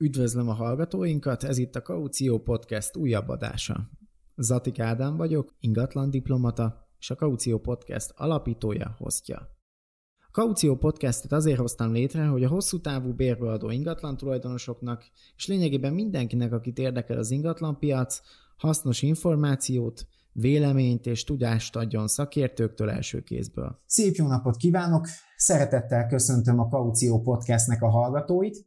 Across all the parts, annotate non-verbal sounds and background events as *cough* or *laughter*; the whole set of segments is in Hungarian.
Üdvözlöm a hallgatóinkat, ez itt a Kaució Podcast újabb adása. Zatik Ádám vagyok, ingatlan diplomata, és a Kaució Podcast alapítója, hostja. Kaució Podcastet azért hoztam létre, hogy a hosszú távú bérbeadó ingatlan tulajdonosoknak, és lényegében mindenkinek, akit érdekel az ingatlanpiac, hasznos információt, véleményt és tudást adjon szakértőktől első kézből. Szép jó napot kívánok! Szeretettel köszöntöm a Kaució Podcastnek a hallgatóit.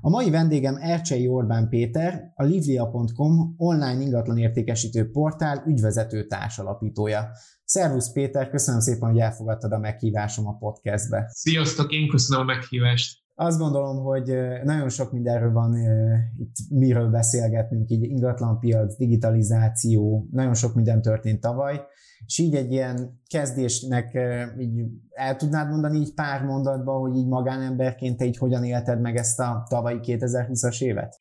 A mai vendégem Ercsei Orbán Péter, a livlia.com online ingatlan értékesítő portál ügyvezető társalapítója. Szervusz Péter, köszönöm szépen, hogy elfogadtad a meghívásom a podcastbe. Sziasztok, én köszönöm a meghívást. Azt gondolom, hogy nagyon sok mindenről van itt miről beszélgetnünk, így ingatlanpiac, digitalizáció, nagyon sok minden történt tavaly, és így egy ilyen kezdésnek így el tudnád mondani így pár mondatban, hogy így magánemberként te így hogyan élted meg ezt a tavalyi 2020-as évet?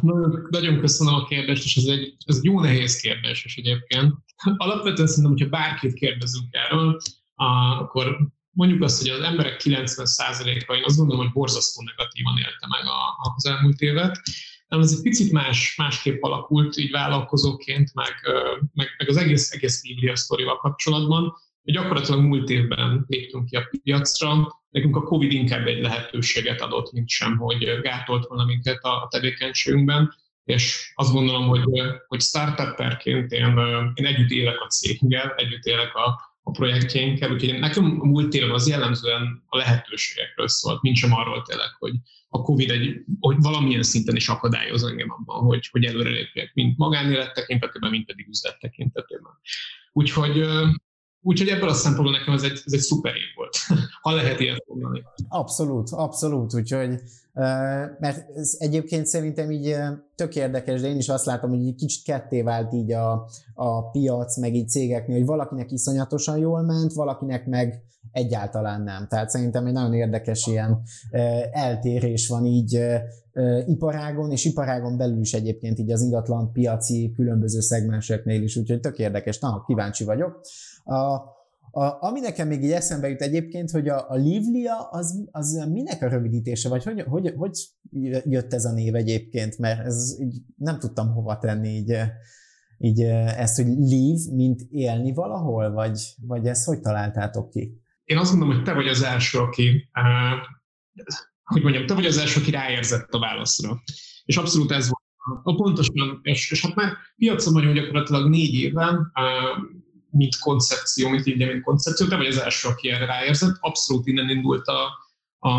Nagyon, nagyon köszönöm a kérdést, és ez egy, ez egy jó nehéz kérdés is egyébként. Alapvetően szerintem, hogyha bárkit kérdezünk erről, akkor mondjuk azt, hogy az emberek 90%-a, én azt gondolom, hogy borzasztó negatívan élte meg a, az elmúlt évet. Nem, ez egy picit más, másképp alakult így vállalkozóként, meg, meg, meg az egész, egész Biblia sztorival kapcsolatban. Gyakorlatilag múlt évben léptünk ki a piacra, nekünk a Covid inkább egy lehetőséget adott, mint sem, hogy gátolt volna minket a, a tevékenységünkben, és azt gondolom, hogy, hogy startupperként én, én együtt élek a céggel, együtt élek a, a projektjeinkkel, úgyhogy nekem múlt éven az jellemzően a lehetőségekről szólt, mint sem arról tényleg, hogy a Covid egy, hogy valamilyen szinten is akadályoz engem abban, hogy, hogy előrelépjek, mint magánélet tekintetében, mint pedig üzlet tekintetében. Úgyhogy Úgyhogy ebből a szempontból nekem ez egy, ez egy szuper év volt, *laughs* ha lehet ilyet mondani. Abszolút, abszolút, úgyhogy mert ez egyébként szerintem így tök érdekes, de én is azt látom, hogy egy kicsit ketté vált így a, a piac, meg így cégeknél, hogy valakinek iszonyatosan jól ment, valakinek meg egyáltalán nem. Tehát szerintem egy nagyon érdekes ilyen eltérés van így iparágon, és iparágon belül is egyébként így az ingatlan piaci különböző szegmenseknél is, úgyhogy tök érdekes, na, kíváncsi vagyok. A, a, ami nekem még így eszembe jut egyébként, hogy a, a Livlia az, az minek a rövidítése, vagy hogy, hogy, hogy jött ez a név egyébként, mert ez így nem tudtam hova tenni így, így ezt, hogy live, mint élni valahol, vagy, vagy ezt hogy találtátok ki? Én azt gondolom, hogy te vagy az első, aki, uh, hogy mondjam, te vagy az első, aki ráérzett a válaszra. És abszolút ez volt. A pontosan, és, és hát már piacon vagyunk gyakorlatilag négy éven, uh, mint koncepció, mint így, mint koncepció, te vagy az első, aki erre ráérzett. Abszolút innen indult a, a,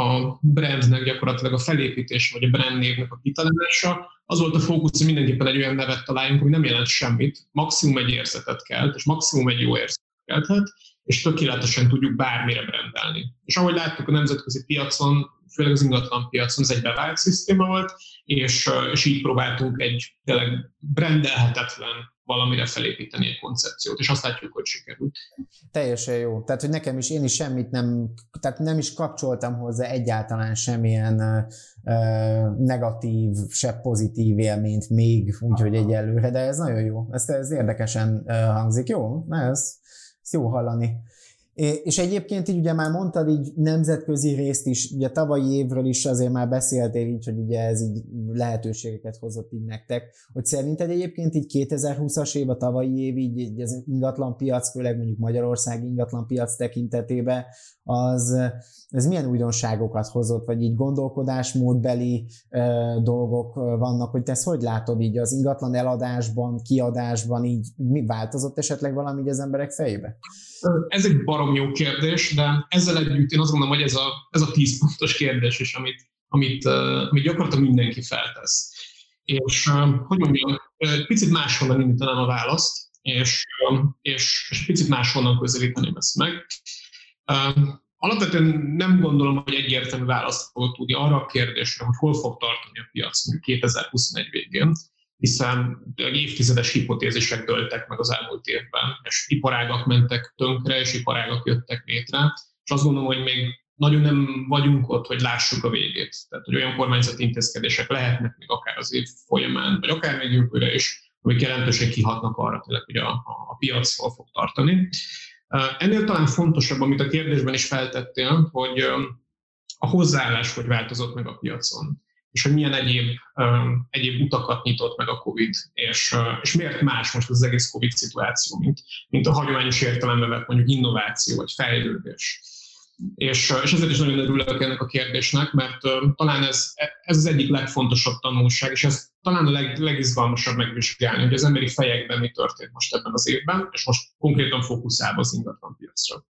a brandnek gyakorlatilag a felépítés, vagy a brand névnek a kitalálása. Az volt a fókusz, hogy mindenképpen egy olyan nevet találjunk, ami nem jelent semmit, maximum egy érzetet kelt, és maximum egy jó érzetet kelthet, és tökéletesen tudjuk bármire brendelni. És ahogy láttuk a nemzetközi piacon, főleg az ingatlan piacon, ez egy bevált szisztéma volt, és, és így próbáltunk egy tényleg brendelhetetlen valamire felépíteni egy koncepciót, és azt látjuk, hogy sikerült. Teljesen jó. Tehát, hogy nekem is, én is semmit nem, tehát nem is kapcsoltam hozzá egyáltalán semmilyen uh, negatív, se pozitív élményt még, úgyhogy egyelőre, de ez nagyon jó. Ez, ez érdekesen hangzik. Jó, Na, ez, ez jó hallani. És egyébként így ugye már mondtad így nemzetközi részt is, ugye tavalyi évről is azért már beszéltél így, hogy ugye ez így lehetőségeket hozott így nektek, hogy szerinted egyébként így 2020-as év, a tavalyi év így, így az ingatlan piac, főleg mondjuk Magyarország ingatlan piac tekintetében, az, ez milyen újdonságokat hozott, vagy így gondolkodásmódbeli ö, dolgok vannak, hogy te ezt hogy látod így az ingatlan eladásban, kiadásban, így mi változott esetleg valami így az emberek fejébe? Ez egy barom jó kérdés, de ezzel együtt én azt gondolom, hogy ez a, ez a 10 pontos kérdés is, amit, amit, amit gyakorlatilag mindenki feltesz. És hogy mondjam, picit máshonnan indítanám a választ, és, és, és picit máshonnan közelíteném ezt meg. Alapvetően nem gondolom, hogy egyértelmű választ fogok tudni arra a kérdésre, hogy hol fog tartani a piac 2021 végén hiszen évtizedes hipotézisek dőltek meg az elmúlt évben, és iparágak mentek tönkre, és iparágak jöttek létre, és azt gondolom, hogy még nagyon nem vagyunk ott, hogy lássuk a végét. Tehát, hogy olyan kormányzati intézkedések lehetnek még akár az év folyamán, vagy akár még jövőre is, amik jelentősen kihatnak arra tényleg, hogy a, a piac hol fog tartani. Ennél talán fontosabb, amit a kérdésben is feltettél, hogy a hozzáállás hogy változott meg a piacon, és hogy milyen egyéb, egyéb utakat nyitott meg a COVID, és, és miért más most az egész COVID szituáció, mint, mint a hagyományos értelemben vett mondjuk innováció vagy fejlődés. És, és ezért is nagyon örülök ennek a kérdésnek, mert talán ez, ez az egyik legfontosabb tanulság, és ez talán a leg, legizgalmasabb megvizsgálni, hogy az emberi fejekben mi történt most ebben az évben, és most konkrétan fókuszálva az ingatlan piacra.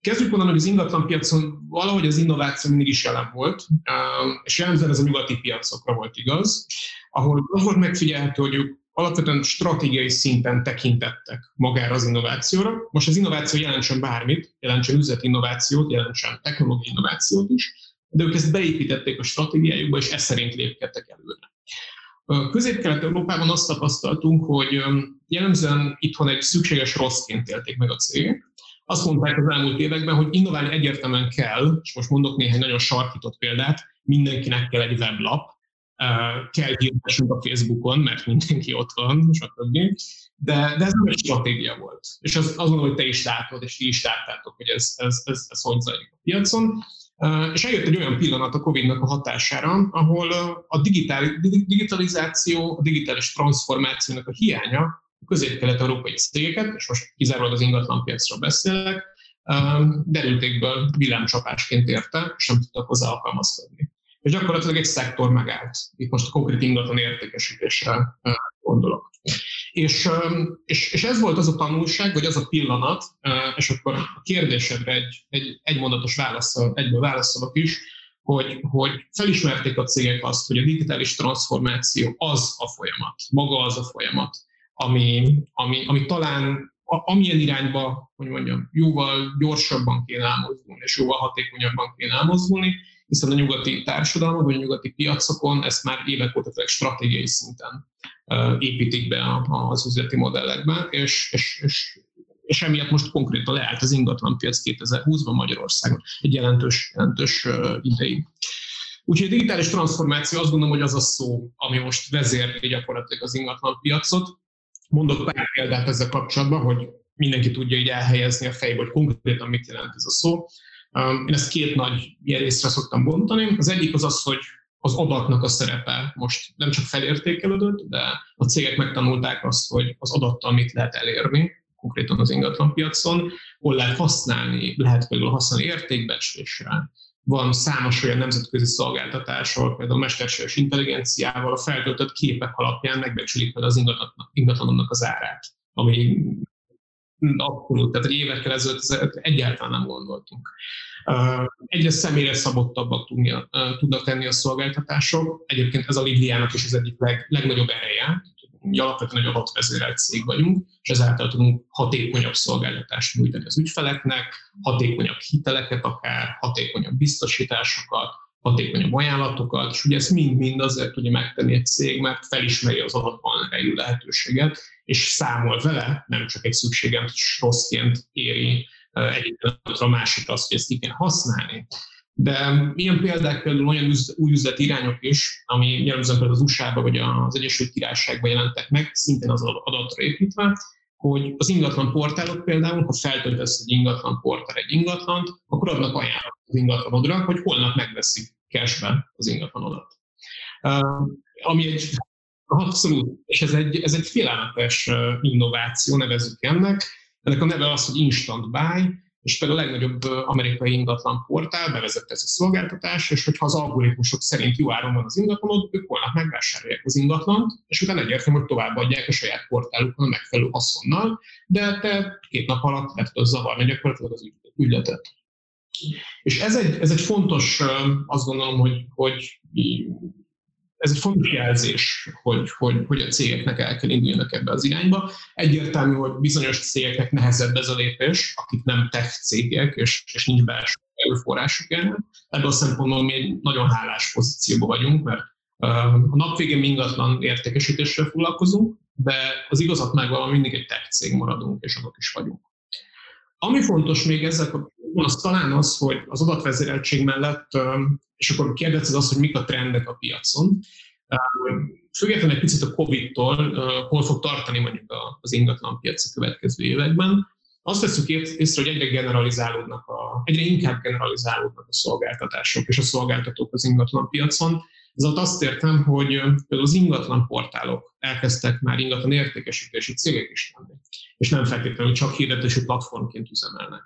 Kezdjük onnan, hogy az ingatlan piacon valahogy az innováció mindig is jelen volt, és jellemzően ez a nyugati piacokra volt igaz, ahol az volt megfigyelhető, hogy ők alapvetően stratégiai szinten tekintettek magára az innovációra. Most az innováció jelentsen bármit, jelentsen üzleti innovációt, jelentsen technológiai innovációt is, de ők ezt beépítették a stratégiájukba, és ez szerint lépkedtek előre. Közép-Kelet-Európában azt tapasztaltunk, hogy jellemzően itthon egy szükséges rosszként élték meg a cégek. Azt mondták az elmúlt években, hogy innoválni egyértelműen kell, és most mondok néhány nagyon sarkított példát, mindenkinek kell egy weblap, kell hirdessünk a Facebookon, mert mindenki ott van, stb. De, de ez nem egy stratégia volt. És az, azt gondolom, hogy te is látod, és ti is láttátok, hogy ez, ez, ez, ez hogy zajlik a piacon. És eljött egy olyan pillanat a Covid-nak a hatására, ahol a digitál, digitalizáció, a digitális transformációnak a hiánya közép-kelet-európai cégeket, és most kizárólag az ingatlan piacról beszélek, derültékből villámcsapásként érte, és nem tudtak hozzá alkalmazkodni és gyakorlatilag egy szektor megállt. Itt most a konkrét ingatlan értékesítésre gondolok. És, és, és ez volt az a tanulság, vagy az a pillanat, és akkor a kérdésedre egy, egy, egy mondatos válaszol, egyből válaszolok is, hogy, hogy felismerték a cégek azt, hogy a digitális transformáció az a folyamat, maga az a folyamat, ami, ami, ami talán a, amilyen irányba, hogy mondjam, jóval gyorsabban kéne elmozdulni, és jóval hatékonyabban kéne elmozdulni, hiszen a nyugati társadalmak, vagy a nyugati piacokon ezt már évek óta stratégiai szinten építik be az üzleti modellekbe, és, és, és, és emiatt most konkrétan leállt az ingatlanpiac 2020-ban Magyarországon egy jelentős, jelentős ideig. Úgyhogy a digitális transformáció azt gondolom, hogy az a szó, ami most vezérli gyakorlatilag az ingatlanpiacot. Mondok pár példát ezzel kapcsolatban, hogy mindenki tudja így elhelyezni a fejbe, hogy konkrétan mit jelent ez a szó. Um, én ezt két nagy ilyen részre szoktam bontani. Az egyik az az, hogy az adatnak a szerepe most nem csak felértékelődött, de a cégek megtanulták azt, hogy az adattal mit lehet elérni, konkrétan az ingatlanpiacon, hol lehet használni, lehet például használni értékbecslésre. Van számos olyan nemzetközi szolgáltatás, ahol például a mesterséges intelligenciával a feltöltött képek alapján megbecsülik például az ingatlannak az árát, ami Abszolút, tehát egy évekkel ezelőtt egyáltalán nem gondoltunk. Egyre személyre szabottabbak tudnak tenni a szolgáltatások. Egyébként ez a Lidliának is az egyik leg, legnagyobb ereje. Mi alapvetően egy adatvezérelt cég vagyunk, és ezáltal tudunk hatékonyabb szolgáltatást nyújtani az ügyfeleknek, hatékonyabb hiteleket akár, hatékonyabb biztosításokat, hatékonyabb ajánlatokat, és ugye ezt mind-mind azért tudja megtenni egy cég, mert felismeri az adatban rejlő lehetőséget, és számol vele, nem csak egy szükséges rosszként éri egyik a másik azt, hogy ezt kell használni. De milyen példák például olyan új üzleti irányok is, ami jellemzően az USA-ban vagy az Egyesült Királyságban jelentek meg, szintén az adatra építve, hogy az ingatlan portálok például, ha feltöltesz egy ingatlan portál egy ingatlant, akkor adnak ajánlatot az ingatlanodra, hogy holnap megveszik cashben az ingatlanodat. Uh, ami egy abszolút, és ez egy, ez egy félelmetes innováció, nevezzük ennek. Ennek a neve az, hogy instant buy, és például a legnagyobb amerikai ingatlan portál bevezette ezt a szolgáltatást, és hogyha az algoritmusok szerint jó áron van az ingatlanod, ők holnap megvásárolják az ingatlant, és utána egyértelmű, hogy továbbadják a saját portálukon a megfelelő haszonnal, de te két nap alatt le tudod zavarni gyakorlatilag az ügyletet. És ez egy, ez egy fontos, azt gondolom, hogy, hogy ez egy fontos jelzés, hogy, hogy, hogy a cégeknek el kell induljanak ebbe az irányba. Egyértelmű, hogy bizonyos cégeknek nehezebb ez a lépés, akik nem tech cégek, és, és nincs belső erőforrásuk erre. Ebből a szempontból mi egy nagyon hálás pozícióban vagyunk, mert a nap végén ingatlan értékesítéssel foglalkozunk, de az igazat megvan, mindig egy tech cég maradunk, és azok is vagyunk. Ami fontos még ezzel kapcsolatban, az talán az, hogy az adatvezéreltség mellett, és akkor kérdezted azt, hogy mik a trendek a piacon. Függetlenül egy picit a Covid-tól, hol fog tartani mondjuk az ingatlan piac a következő években, azt veszük észre, hogy egyre generalizálódnak, a, egyre inkább generalizálódnak a szolgáltatások és a szolgáltatók az ingatlan piacon. Ez azt értem, hogy az ingatlan portálok elkezdtek már ingatlan értékesítési cégek is lenni, és nem feltétlenül csak hirdetési platformként üzemelnek.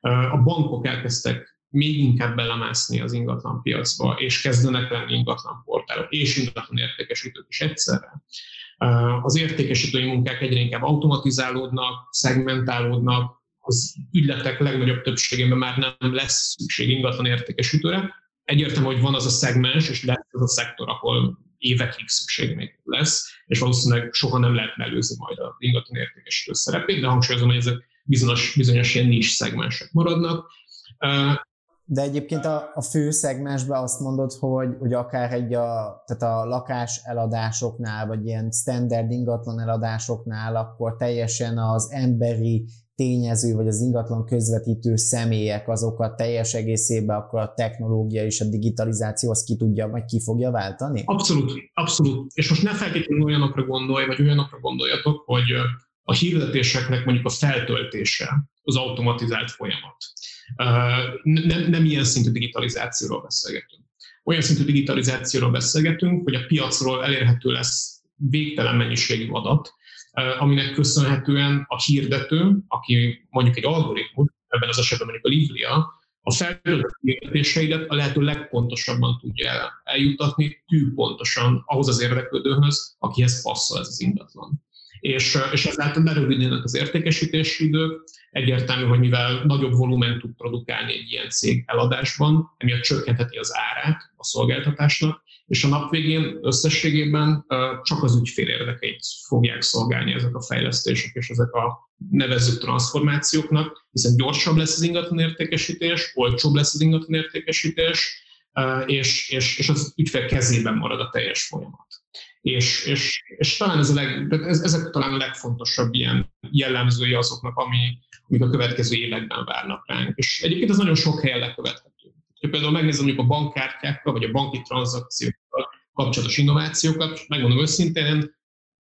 A bankok elkezdtek még inkább belemászni az ingatlan piacba, és kezdenek lenni ingatlan portálok és ingatlan értékesítők is egyszerre. Az értékesítői munkák egyre inkább automatizálódnak, szegmentálódnak, az ügyletek legnagyobb többségében már nem lesz szükség ingatlan értékesítőre. Egyértelmű, hogy van az a szegmens, és lesz az a szektor, ahol évekig szükség még lesz, és valószínűleg soha nem lehet mellőzni majd az ingatlan értékesítő szerepét, de hangsúlyozom, hogy ezek bizonyos, bizonyos ilyen nis szegmensek maradnak. De egyébként a, a fő szegmensben azt mondod, hogy, hogy akár egy a, tehát a lakás eladásoknál, vagy ilyen standard ingatlan eladásoknál, akkor teljesen az emberi tényező, vagy az ingatlan közvetítő személyek, azokat teljes egészében akkor a technológia és a digitalizáció azt ki tudja, vagy ki fogja váltani? Abszolút, abszolút. És most ne feltétlenül olyanokra gondolj, vagy olyanokra gondoljatok, hogy a hirdetéseknek mondjuk a feltöltése az automatizált folyamat nem, nem ilyen szintű digitalizációról beszélgetünk. Olyan szintű digitalizációról beszélgetünk, hogy a piacról elérhető lesz végtelen mennyiségű adat, aminek köszönhetően a hirdető, aki mondjuk egy algoritmus, ebben az esetben mondjuk a Livria, a feltöltött hirdetéseidet a lehető legpontosabban tudja eljutatni, tű pontosan ahhoz az érdeklődőhöz, akihez passzol ez az ingatlan és, és ezáltal lerövidülnek az értékesítési idők. Egyértelmű, hogy mivel nagyobb volumen tud produkálni egy ilyen cég eladásban, emiatt csökkentheti az árát a szolgáltatásnak, és a nap végén összességében csak az ügyfél érdekeit fogják szolgálni ezek a fejlesztések és ezek a nevező transformációknak, hiszen gyorsabb lesz az ingatlan értékesítés, olcsóbb lesz az ingatlan értékesítés, és, és, és az ügyfél kezében marad a teljes folyamat. És, és, és talán ez a leg, ez, ezek talán a legfontosabb ilyen jellemzői azoknak, ami, amik a következő években várnak ránk. És egyébként ez nagyon sok helyen lekövethető. Ha például megnézem mondjuk a bankkártyákkal, vagy a banki tranzakciókkal kapcsolatos innovációkat, megmondom őszintén,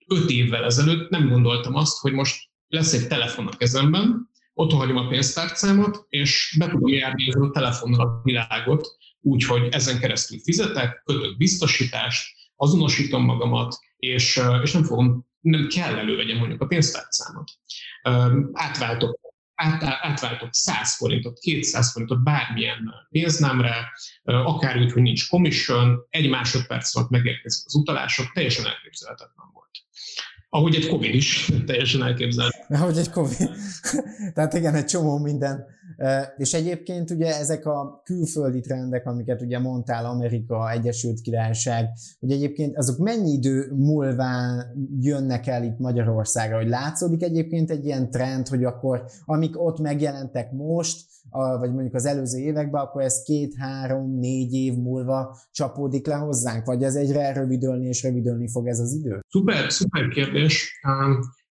öt évvel ezelőtt nem gondoltam azt, hogy most lesz egy telefon a kezemben, otthon hagyom a pénztárcámat, és be tudom járni a telefonnal a világot, úgyhogy ezen keresztül fizetek, kötök biztosítást, azonosítom magamat, és, és nem fogom, nem kell elővegyem mondjuk a pénztárcámat. Átváltok át, átváltok 100 forintot, 200 forintot bármilyen pénznemre, akár úgy, hogy nincs commission, egy másodperc alatt megérkezik az utalások, teljesen elképzelhetetlen volt. Ahogy egy Covid is *laughs* teljesen elképzelhető. Ahogy egy Covid. *laughs* Tehát igen, egy csomó minden. És egyébként ugye ezek a külföldi trendek, amiket ugye mondtál, Amerika, Egyesült Királyság, hogy egyébként azok mennyi idő múlva jönnek el itt Magyarországra, hogy látszódik egyébként egy ilyen trend, hogy akkor amik ott megjelentek most, vagy mondjuk az előző években, akkor ez két, három, négy év múlva csapódik le hozzánk, vagy ez egyre rövidülni és rövidülni fog ez az idő? Szuper, szuper kérdés.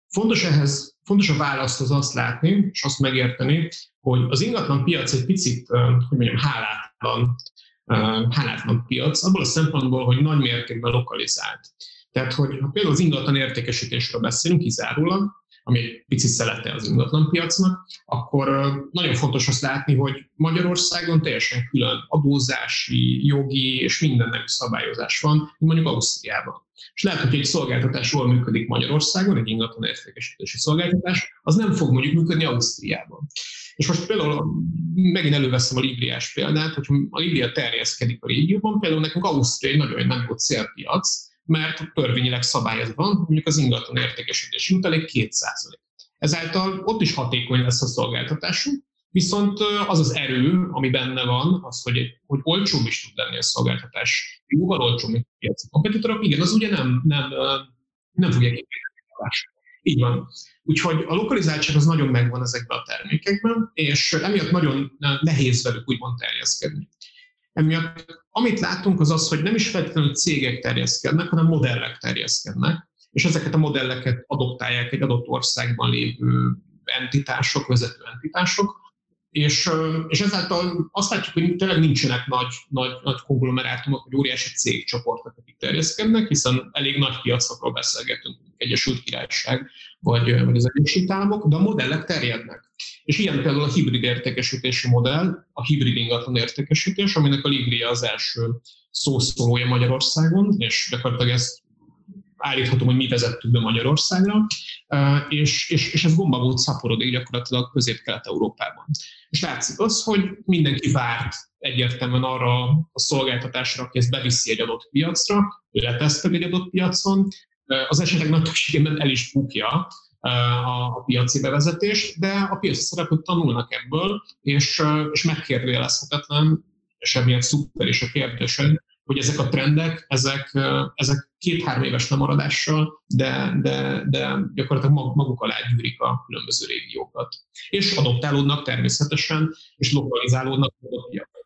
Fontos ehhez, fontos a választ az azt látni, és azt megérteni, hogy az ingatlan piac egy picit, hogy mondjam, hálátlan, hálátlan piac, abból a szempontból, hogy nagy mértékben lokalizált. Tehát, hogy ha például az ingatlan értékesítésről beszélünk kizárólag, ami egy picit szelete az ingatlan piacnak, akkor nagyon fontos azt látni, hogy Magyarországon teljesen külön adózási, jogi és mindennek szabályozás van, mint mondjuk Ausztriában. És lehet, hogy egy szolgáltatás jól működik Magyarországon, egy ingatlan értékesítési szolgáltatás, az nem fog mondjuk működni Ausztriában. És most például megint előveszem a Libriás példát, hogy a Libria terjeszkedik a régióban, például nekünk Ausztria egy nagyon jó célpiac, mert törvényileg szabályozva van, mondjuk az ingatlan értékesítési jutalék 2%. Ezáltal ott is hatékony lesz a szolgáltatásunk, viszont az az erő, ami benne van, az, hogy, hogy olcsóbb is tud lenni a szolgáltatás, jóval olcsóbb, mint a piaci kompetitorok, igen, az ugye nem, nem, nem fogja képviselni a Így van. Úgyhogy a lokalizáltság az nagyon megvan ezekben a termékekben, és emiatt nagyon nehéz velük úgymond terjeszkedni. Emiatt amit látunk az az, hogy nem is feltétlenül cégek terjeszkednek, hanem modellek terjeszkednek, és ezeket a modelleket adoptálják egy adott országban lévő entitások, vezető entitások, és, és ezáltal azt látjuk, hogy tényleg nincsenek nagy, nagy, nagy konglomerátumok, vagy óriási cégcsoportok, akik terjeszkednek, hiszen elég nagy piacokról beszélgetünk, Egyesült Királyság, vagy, vagy az Egyesült Államok, de a modellek terjednek. És ilyen például a hibrid értékesítési modell, a hibrid ingatlan értékesítés, aminek a Livria az első szószólója Magyarországon, és gyakorlatilag ezt állíthatom, hogy mi vezettük be Magyarországra, és, és, és ez gomba volt szaporodik gyakorlatilag közép-kelet-európában. És látszik az, hogy mindenki várt egyértelműen arra a szolgáltatásra, aki ezt beviszi egy adott piacra, ő letesztel egy adott piacon, az esetek nagy többségében el is bukja a piaci bevezetést, de a piaci szereplők tanulnak ebből, és, és megkérdőjelezhetetlen, és emiatt szuper is a kérdésed, hogy ezek a trendek, ezek, ezek két-három éves lemaradással, de, de, de gyakorlatilag maguk alá gyűrik a különböző régiókat. És adoptálódnak természetesen, és lokalizálódnak a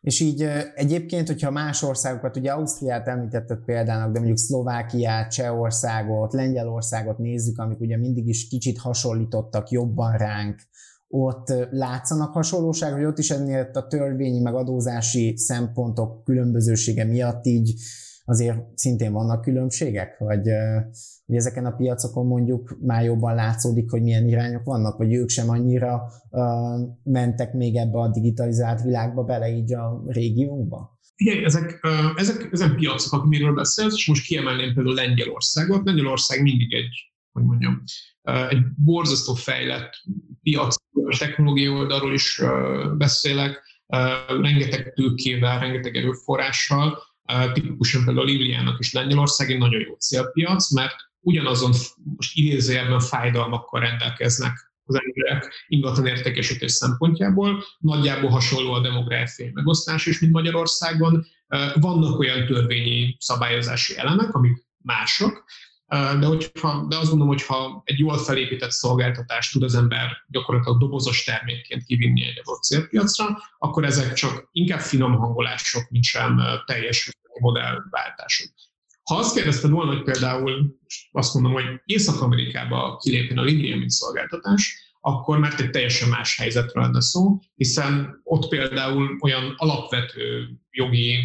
És így egyébként, hogyha más országokat, ugye Ausztriát említetted példának, de mondjuk Szlovákiát, Csehországot, Lengyelországot nézzük, amik ugye mindig is kicsit hasonlítottak jobban ránk, ott látszanak hasonlóság, hogy ott is ennél a törvényi meg adózási szempontok különbözősége miatt így azért szintén vannak különbségek, vagy hogy ezeken a piacokon mondjuk már jobban látszódik, hogy milyen irányok vannak, vagy ők sem annyira uh, mentek még ebbe a digitalizált világba bele így a régiónkba? Igen, ezek, ezek, ezek piacok, amiről beszélsz, és most kiemelném például Lengyelországot. Lengyelország mindig egy, hogy mondjam, egy borzasztó fejlett piac, technológiai oldalról is beszélek, rengeteg tőkével, rengeteg erőforrással, tipikusan például a Liliának is Lengyelország nagyon jó célpiac, mert ugyanazon most idézőjelben fájdalmakkal rendelkeznek az emberek ingatlan értékesítés szempontjából. Nagyjából hasonló a demográfiai megosztás is, mint Magyarországon. Vannak olyan törvényi szabályozási elemek, amik mások, de, hogyha, de azt gondolom, hogy ha egy jól felépített szolgáltatást tud az ember gyakorlatilag dobozos termékként kivinni egy adott célpiacra, akkor ezek csak inkább finom hangolások, mint sem teljes modellváltások. Ha azt kérdezted volna, hogy például azt mondom, hogy Észak-Amerikába kilépjen a Linear mint szolgáltatás, akkor mert egy teljesen más helyzetről lenne szó, hiszen ott például olyan alapvető jogi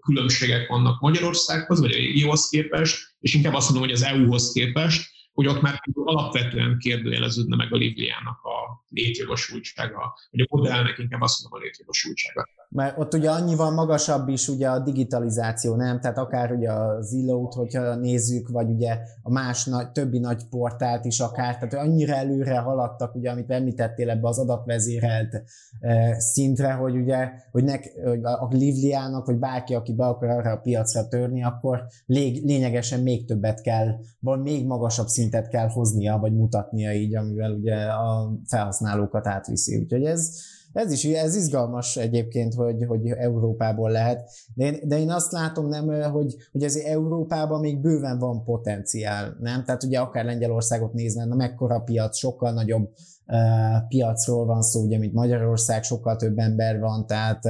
különbségek vannak Magyarországhoz, vagy a régióhoz képest, és inkább azt mondom, hogy az EU-hoz képest, hogy ott már alapvetően kérdőjeleződne meg a Liviának a létjogosultsága, vagy a modellnek inkább azt mondom a létjogosultsága. Mert ott ugye annyival magasabb is ugye a digitalizáció, nem? Tehát akár ugye a Zillow-t, hogyha nézzük, vagy ugye a más nagy, többi nagy portált is akár, tehát annyira előre haladtak, ugye, amit említettél ebbe az adatvezérelt e, szintre, hogy ugye, hogy, nek, a Livliának, vagy bárki, aki be akar arra a piacra törni, akkor lég, lényegesen még többet kell, vagy még magasabb szintet kell hoznia, vagy mutatnia így, amivel ugye a felhasználókat átviszi. Úgyhogy ez, ez is ez izgalmas egyébként, hogy, hogy Európából lehet, de én, de én azt látom, nem, hogy, hogy ez Európában még bőven van potenciál, nem? Tehát ugye akár Lengyelországot nézve, na mekkora piac, sokkal nagyobb uh, piacról van szó, ugye, mint Magyarország, sokkal több ember van, tehát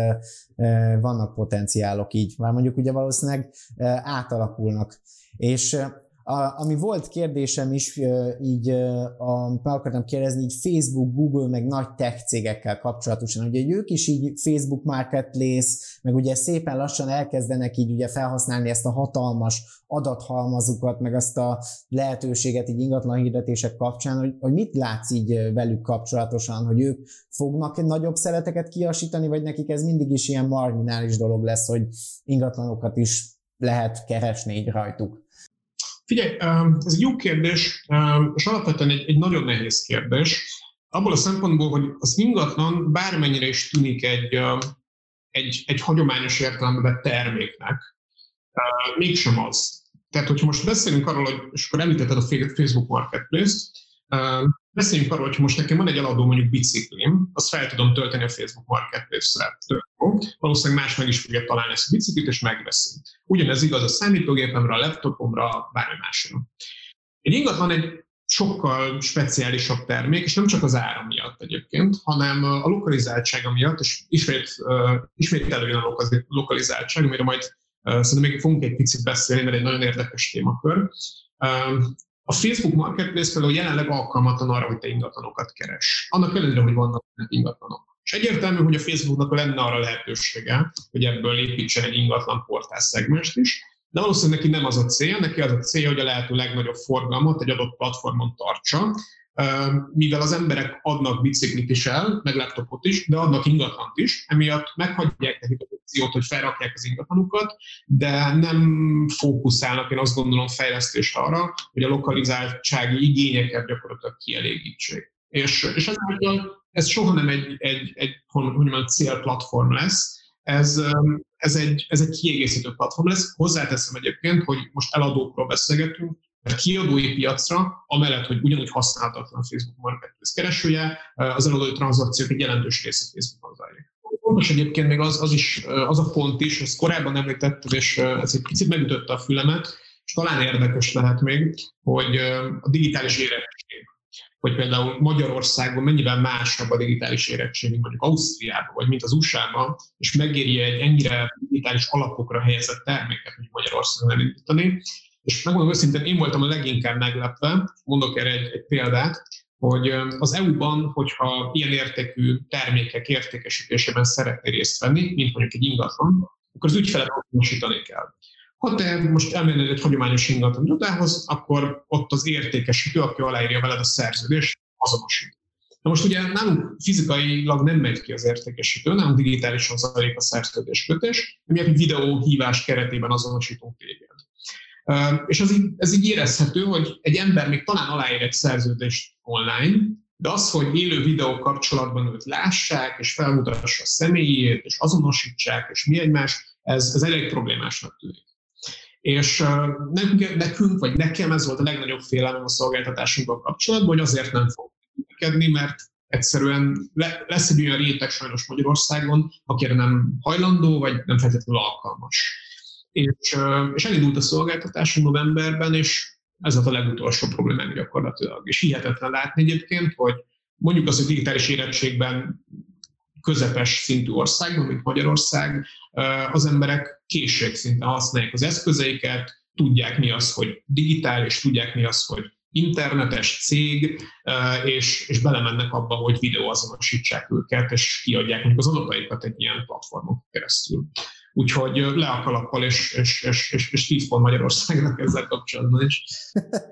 uh, vannak potenciálok így. Már mondjuk ugye valószínűleg uh, átalakulnak. És a, ami volt kérdésem is, így a, meg akartam kérdezni, így Facebook, Google, meg nagy tech cégekkel kapcsolatosan, ugye ők is így Facebook Marketplace, meg ugye szépen lassan elkezdenek így ugye felhasználni ezt a hatalmas adathalmazukat, meg azt a lehetőséget így ingatlan hirdetések kapcsán, hogy, hogy mit látsz így velük kapcsolatosan, hogy ők fognak nagyobb szereteket kiasítani, vagy nekik ez mindig is ilyen marginális dolog lesz, hogy ingatlanokat is lehet keresni így rajtuk. Figyelj, ez egy jó kérdés, és alapvetően egy, egy nagyon nehéz kérdés. Abból a szempontból, hogy az ingatlan bármennyire is tűnik egy, egy, egy hagyományos értelemben terméknek, mégsem az. Tehát, hogyha most beszélünk arról, hogy, és akkor említetted a Facebook Marketplace-t, Beszéljünk arról, hogy most nekem van egy eladó mondjuk biciklim, azt fel tudom tölteni a Facebook Marketplace-re. Valószínűleg más meg is fogja találni ezt a biciklit, és megveszi. Ugyanez igaz a számítógépemre, a laptopomra, bármi másra. Egy ingatlan egy sokkal speciálisabb termék, és nem csak az ára miatt egyébként, hanem a lokalizáltsága miatt, és ismét, uh, ismét előjön a lokalizáltság, amire majd uh, szerintem még fogunk egy picit beszélni, mert egy nagyon érdekes témakör. Uh, a Facebook Marketplace például jelenleg alkalmatlan arra, hogy te ingatlanokat keres. Annak ellenére, hogy vannak ingatlanok. És egyértelmű, hogy a Facebooknak lenne arra lehetősége, hogy ebből építsen egy ingatlan portál szegmest is, de valószínűleg neki nem az a cél, neki az a cél, hogy a lehető legnagyobb forgalmat egy adott platformon tartsa, mivel az emberek adnak biciklit is el, meg laptopot is, de adnak ingatlant is, emiatt meghagyják nekik a opciót, hogy felrakják az ingatlanukat, de nem fókuszálnak, én azt gondolom, fejlesztést arra, hogy a lokalizáltsági igényeket gyakorlatilag kielégítsék. És, és ezáltal ez soha nem egy, egy, egy hogy mondjam, célplatform lesz, ez, ez, egy, ez egy kiegészítő platform lesz. Hozzáteszem egyébként, hogy most eladókról beszélgetünk, a kiadói piacra, amellett, hogy ugyanúgy használhatatlan Facebook Marketplace keresője, az eladói tranzakciók egy jelentős része Facebookon zajlik. Fontos egyébként még az, az, is, az a pont is, ezt korábban említetted, és ez egy picit megütötte a fülemet, és talán érdekes lehet még, hogy a digitális érettség hogy például Magyarországon mennyivel másabb a digitális érettség, mint mondjuk Ausztriában, vagy mint az USA-ban, és megéri egy ennyire digitális alapokra helyezett terméket, hogy Magyarországon elindítani. És megmondom őszintén, én voltam a leginkább meglepve, mondok erre egy, egy példát, hogy az EU-ban, hogyha ilyen értékű termékek értékesítésében szeretné részt venni, mint mondjuk egy ingatlan, akkor az ügyfelet azonosítani kell. Ha te most elmennél egy hagyományos ingatlan irodához, akkor ott az értékesítő, aki aláírja veled a szerződést, azonosít. Na most ugye nálunk fizikailag nem megy ki az értékesítő, nálunk digitálisan zajlik a szerződéskötés, mi egy videóhívás keretében azonosítunk téged. És ez így, ez így érezhető, hogy egy ember még talán aláír egy szerződést online, de az, hogy élő videó kapcsolatban őt lássák, és felmutassa a személyét, és azonosítsák, és mi egymás, ez, ez elég problémásnak tűnik. És nekünk, nekünk, vagy nekem ez volt a legnagyobb félelem a szolgáltatásunkban kapcsolatban, hogy azért nem fog működni, mert egyszerűen lesz egy olyan réteg sajnos Magyarországon, akire nem hajlandó, vagy nem feltétlenül alkalmas. És, és elindult a szolgáltatásunk novemberben, és ez volt a legutolsó problémánk gyakorlatilag. És hihetetlen látni egyébként, hogy mondjuk az, hogy digitális érettségben közepes szintű országban, mint Magyarország, az emberek készségszinten használják az eszközeiket, tudják mi az, hogy digitális, tudják mi az, hogy internetes cég, és, és belemennek abba, hogy videóazonosítsák őket, és kiadják mondjuk az adataikat egy ilyen platformon keresztül. Úgyhogy le a kalappal, és, és, és, és, és 10 pont Magyarországnak ezzel kapcsolatban is.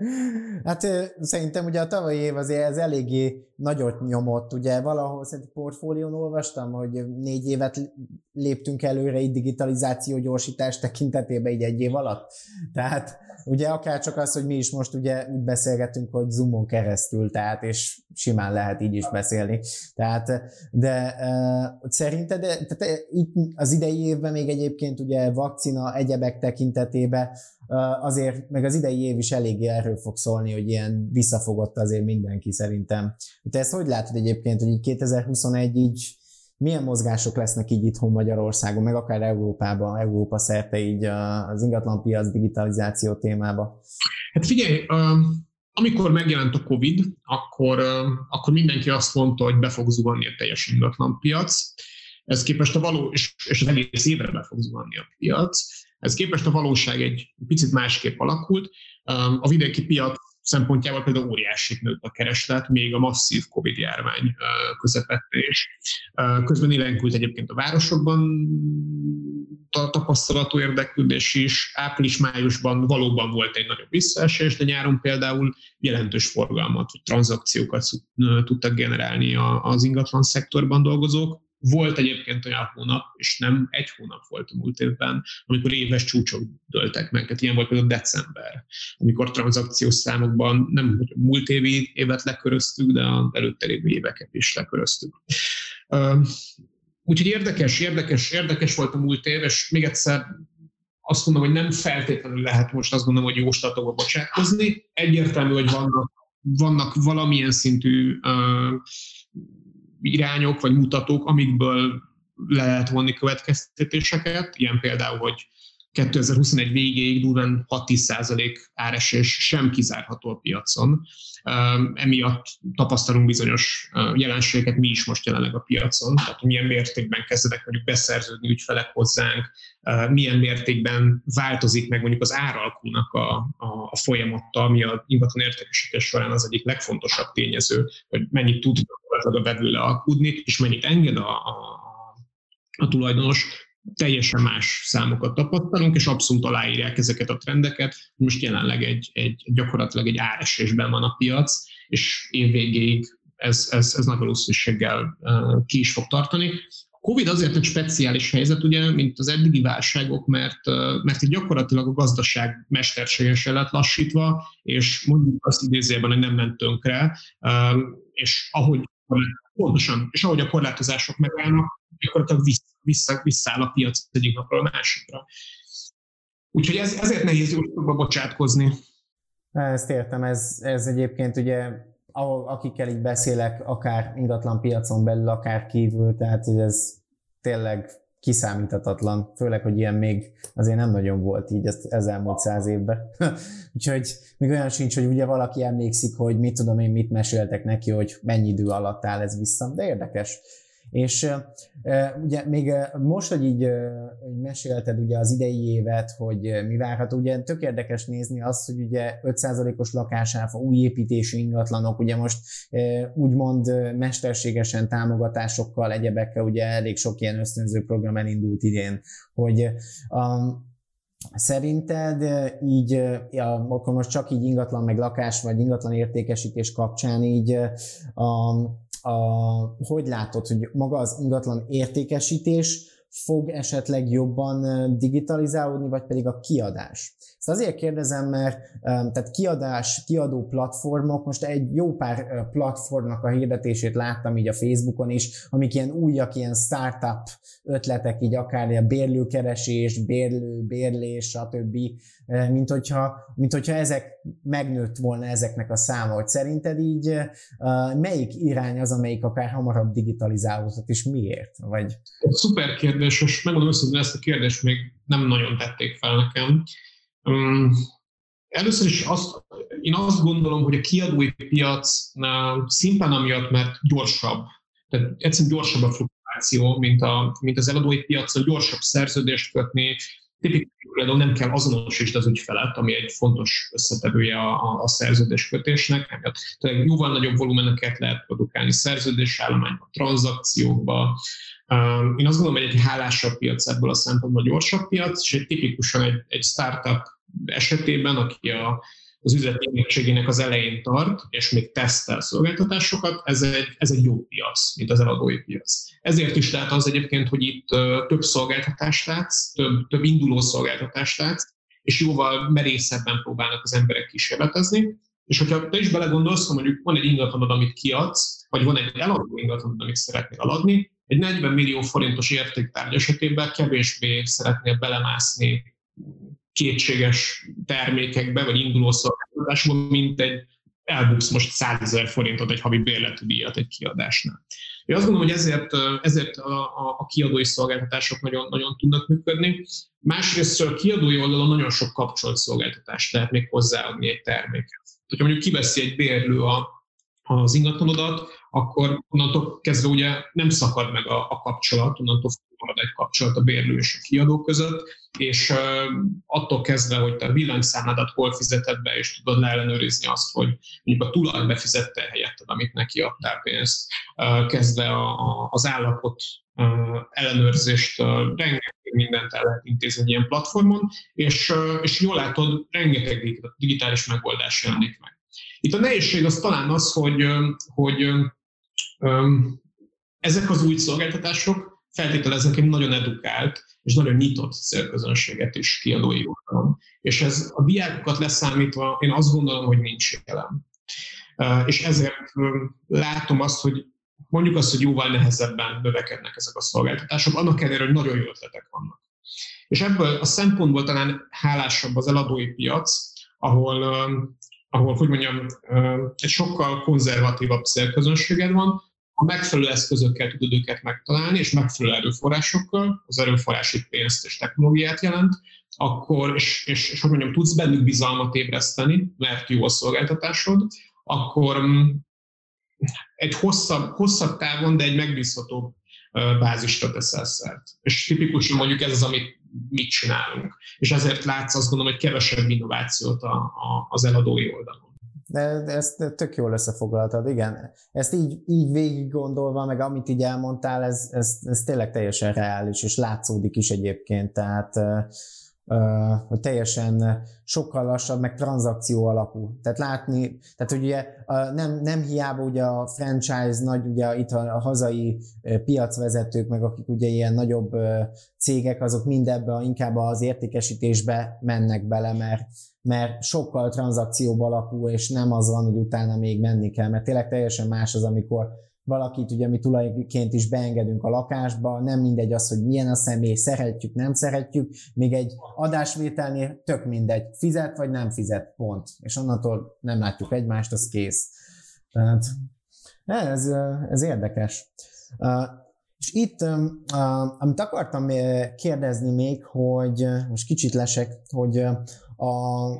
*laughs* hát szerintem ugye a tavalyi év azért ez eléggé nagyot nyomott, ugye valahol szerintem portfólión olvastam, hogy négy évet léptünk előre egy digitalizáció gyorsítás tekintetében így egy év alatt. Tehát ugye akár csak az, hogy mi is most ugye úgy beszélgetünk, hogy Zoomon keresztül, tehát és simán lehet így is beszélni. Tehát, de uh, szerinted tehát, itt az idei évben még egyébként ugye vakcina, egyebek tekintetében azért, meg az idei év is eléggé erről fog szólni, hogy ilyen visszafogott azért mindenki szerintem. Te ezt hogy látod egyébként, hogy így 2021 így milyen mozgások lesznek így itthon Magyarországon, meg akár Európában, Európa szerte így az ingatlanpiac digitalizáció témába? Hát figyelj, amikor megjelent a Covid, akkor, akkor mindenki azt mondta, hogy be fog zuhanni a teljes ingatlanpiac. Ez képest a való, és, és az egész évre be fog zuhanni a piac. Ez képest a valóság egy picit másképp alakult. A vidéki piac szempontjából például óriási nőtt a kereslet, még a masszív Covid járvány közepette is. Közben élenkült egyébként a városokban tapasztalatú érdeklődés is. Április-májusban valóban volt egy nagyobb visszaesés, de nyáron például jelentős forgalmat, vagy tranzakciókat tudtak generálni az ingatlan szektorban dolgozók. Volt egyébként olyan hónap, és nem egy hónap volt a múlt évben, amikor éves csúcsok döltek meg. Tehát ilyen volt például december, amikor tranzakciós számokban nem hogy a múlt évi évet leköröztük, de az előtte lévő éveket is leköröztük. Úgyhogy érdekes, érdekes, érdekes volt a múlt év, és még egyszer azt mondom, hogy nem feltétlenül lehet most azt gondolom, hogy jóslatokba bocsátkozni. Egyértelmű, hogy vannak, vannak valamilyen szintű uh, irányok vagy mutatók, amikből le lehet vonni következtetéseket, ilyen például, hogy 2021 végéig durván 6-10% áresés sem kizárható a piacon. Emiatt tapasztalunk bizonyos jelenségeket mi is most jelenleg a piacon, tehát milyen mértékben kezdenek mondjuk beszerződni ügyfelek hozzánk, milyen mértékben változik meg mondjuk az áralkulnak a, a, a folyamata, ami a ingatlan értékesítés során az egyik legfontosabb tényező, hogy mennyit tud gyakorlatilag a vevő lealkudni, és mennyit enged a, a, a tulajdonos, teljesen más számokat tapasztalunk, és abszolút aláírják ezeket a trendeket. Most jelenleg egy, egy gyakorlatilag egy áresésben van a piac, és évvégéig ez, ez, ez nagy valószínűséggel ki is fog tartani. Covid azért egy speciális helyzet, ugye, mint az eddigi válságok, mert, mert itt gyakorlatilag a gazdaság mesterségesen lett lassítva, és mondjuk azt idézőjelben, hogy nem ment tönkre, és ahogy pontosan, és ahogy a korlátozások megállnak, gyakorlatilag vissza, vissza, visszáll a piac egyik napról a másikra. Úgyhogy ez, ezért nehéz jóslatba bocsátkozni. Ezt értem, ez, ez egyébként ugye ahol, akikkel így beszélek, akár ingatlan piacon belül, akár kívül, tehát hogy ez tényleg kiszámíthatatlan, főleg, hogy ilyen még azért nem nagyon volt így ezt, ez elmúlt száz évben. *laughs* Úgyhogy még olyan sincs, hogy ugye valaki emlékszik, hogy mit tudom én, mit meséltek neki, hogy mennyi idő alatt áll ez vissza, de érdekes. És ugye még most, hogy így, így mesélted ugye az idei évet, hogy mi várható, ugye tök érdekes nézni azt, hogy ugye 5%-os lakásáfa, új építésű ingatlanok, ugye most úgymond mesterségesen támogatásokkal, egyebekkel, ugye elég sok ilyen ösztönző program elindult idén, hogy um, Szerinted így, ja, akkor most csak így ingatlan meg lakás, vagy ingatlan értékesítés kapcsán így a, a, hogy látod, hogy maga az ingatlan értékesítés fog esetleg jobban digitalizálódni, vagy pedig a kiadás? Ezt azért kérdezem, mert tehát kiadás, kiadó platformok, most egy jó pár platformnak a hirdetését láttam így a Facebookon is, amik ilyen újak, ilyen startup ötletek, így akár a bérlőkeresés, bérlő, bérlés, stb., mint hogyha, mint hogyha ezek megnőtt volna ezeknek a száma. Hogy szerinted így melyik irány az, amelyik akár hamarabb digitalizálódhat, és miért? Vagy... Szuper kérdés, és megmondom őszintén, ezt a kérdést még nem nagyon tették fel nekem. Um, először is azt, én azt gondolom, hogy a kiadói piac szimplán amiatt, mert gyorsabb, tehát egyszerűen gyorsabb a fluktuáció, mint, a, mint az eladói piacon, gyorsabb szerződést kötni, tipikus például nem kell azonosítsd az ügyfelet, ami egy fontos összetevője a, a, a szerződéskötésnek, tehát jóval nagyobb volumeneket lehet produkálni szerződésállományban, tranzakciókba. Én azt gondolom, hogy egy hálásabb piac ebből a szempontból gyorsabb piac, és egy tipikusan egy, egy startup esetében, aki a, az üzleti érettségének az elején tart, és még tesztel szolgáltatásokat, ez egy, ez egy jó piac, mint az eladói piac. Ezért is lehet az egyébként, hogy itt több szolgáltatást látsz, több, több induló szolgáltatást látsz, és jóval merészebben próbálnak az emberek kísérletezni, és hogyha te is belegondolsz, hogy mondjuk van egy ingatlanod, amit kiadsz, vagy van egy eladó ingatlanod, amit szeretnél eladni, egy 40 millió forintos értéktárgy esetében kevésbé szeretnél belemászni kétséges termékekbe, vagy induló szolgáltatásba, mint egy elbuksz most 100 ezer forintot egy havi bérletű díjat egy kiadásnál. Én azt gondolom, hogy ezért, ezért a, a, a kiadói szolgáltatások nagyon, nagyon tudnak működni. Másrészt a kiadói oldalon nagyon sok kapcsolt szolgáltatást lehet még hozzáadni egy terméket. Ha mondjuk kiveszi egy bérlő a, az ingatlanodat, akkor onnantól kezdve ugye nem szakad meg a, a kapcsolat, onnantól marad egy kapcsolat a bérlő és a kiadó között, és attól kezdve, hogy te a villanyszámládat hol fizeted be, és tudod leellenőrizni azt, hogy mondjuk a tulaj befizette helyetted, amit neki adtál pénzt, kezdve az állapot ellenőrzést, rengeteg mindent el lehet intézni egy ilyen platformon, és, és jól látod, rengeteg digitális megoldás jelenik meg. Itt a nehézség az talán az, hogy, hogy ezek az új szolgáltatások feltételeznek egy nagyon edukált és nagyon nyitott célközönséget is kiadói oldalon. És ez a diákokat leszámítva én azt gondolom, hogy nincs jelen. És ezért látom azt, hogy mondjuk azt, hogy jóval nehezebben növekednek ezek a szolgáltatások, annak ellenére, hogy nagyon jó ötletek vannak. És ebből a szempontból talán hálásabb az eladói piac, ahol, ahol hogy mondjam, egy sokkal konzervatívabb célközönséged van, ha megfelelő eszközökkel tudod őket megtalálni, és megfelelő erőforrásokkal, az erőforrás itt pénzt és technológiát jelent, akkor, és, és, és hogy mondjam, tudsz bennük bizalmat ébreszteni, mert jó a szolgáltatásod, akkor mm, egy hosszabb, hosszabb távon, de egy megbízhatóbb bázisra teszel szert. És tipikusan mondjuk ez az, amit mit csinálunk. És ezért látsz azt gondolom, hogy kevesebb innovációt a, a, az eladói oldalon. De ezt tök jól összefoglaltad, igen. Ezt így, így végig gondolva, meg amit így elmondtál, ez, ez, ez tényleg teljesen reális, és látszódik is egyébként, tehát uh, teljesen sokkal lassabb, meg tranzakció alapú. Tehát látni, tehát ugye uh, nem, nem hiába ugye a franchise nagy, ugye itt a, a hazai piacvezetők, meg akik ugye ilyen nagyobb cégek, azok mind ebbe inkább az értékesítésbe mennek bele, mert mert sokkal tranzakcióba alapú, és nem az van, hogy utána még menni kell, mert tényleg teljesen más az, amikor valakit ugye mi tulajként is beengedünk a lakásba, nem mindegy az, hogy milyen a személy, szeretjük, nem szeretjük, még egy adásvételnél tök mindegy, fizet vagy nem fizet, pont. És onnantól nem látjuk egymást, az kész. Tehát ez, ez érdekes. És itt, amit akartam kérdezni még, hogy most kicsit lesek, hogy a,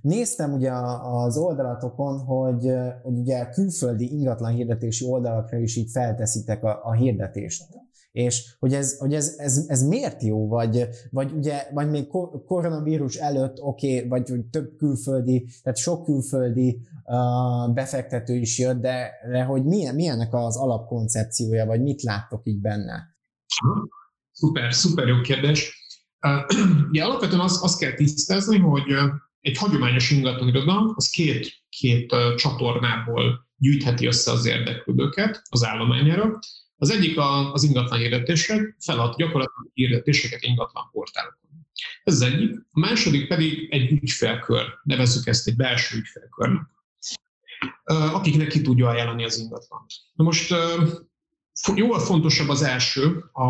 Néztem ugye az oldalatokon, hogy, hogy ugye külföldi ingatlan hirdetési oldalakra is így felteszitek a, a hirdetést. És hogy ez, hogy ez, ez, ez miért jó, vagy, vagy ugye, vagy még koronavírus előtt, oké, okay, vagy, vagy több külföldi, tehát sok külföldi uh, befektető is jött, de, de hogy milyen, milyennek az alapkoncepciója, vagy mit láttok így benne? Szuper, szuper jó kérdés. Uh, *clears throat* ugye alapvetően azt, azt kell tisztázni, hogy egy hagyományos ingatlan az két, két csatornából gyűjtheti össze az érdeklődőket az állományára. Az egyik az ingatlan hirdetések, felad gyakorlatilag hirdetéseket ingatlan portálokon. Ez az egyik. A második pedig egy ügyfélkör, nevezzük ezt egy belső ügyfélkörnek, akiknek ki tudja ajánlani az ingatlant. Na most jóval fontosabb az első, a,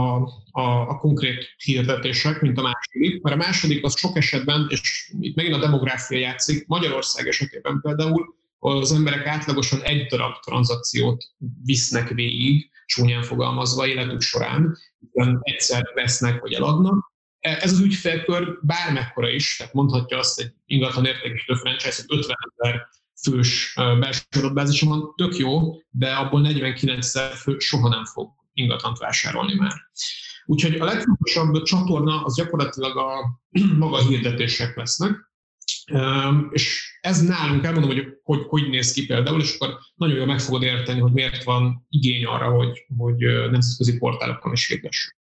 a, a konkrét hirdetések, mint a második, mert a második az sok esetben, és itt megint a demográfia játszik, Magyarország esetében például, az emberek átlagosan egy darab tranzakciót visznek végig, csúnyán fogalmazva életük során, egyszer vesznek vagy eladnak. E, ez az ügyfélkör bármekkora is, tehát mondhatja azt egy ingatlan értékesítő franchise, hogy 50 ezer fős belső adatbázisa van, tök jó, de abból 49 ezer fő soha nem fog ingatlant vásárolni már. Úgyhogy a legfontosabb csatorna az gyakorlatilag a *clears throat* maga hirdetések lesznek, és ez nálunk, elmondom, hogy, hogy hogy néz ki például, és akkor nagyon jól meg fogod érteni, hogy miért van igény arra, hogy, hogy nemzetközi portálokon is hirdessük.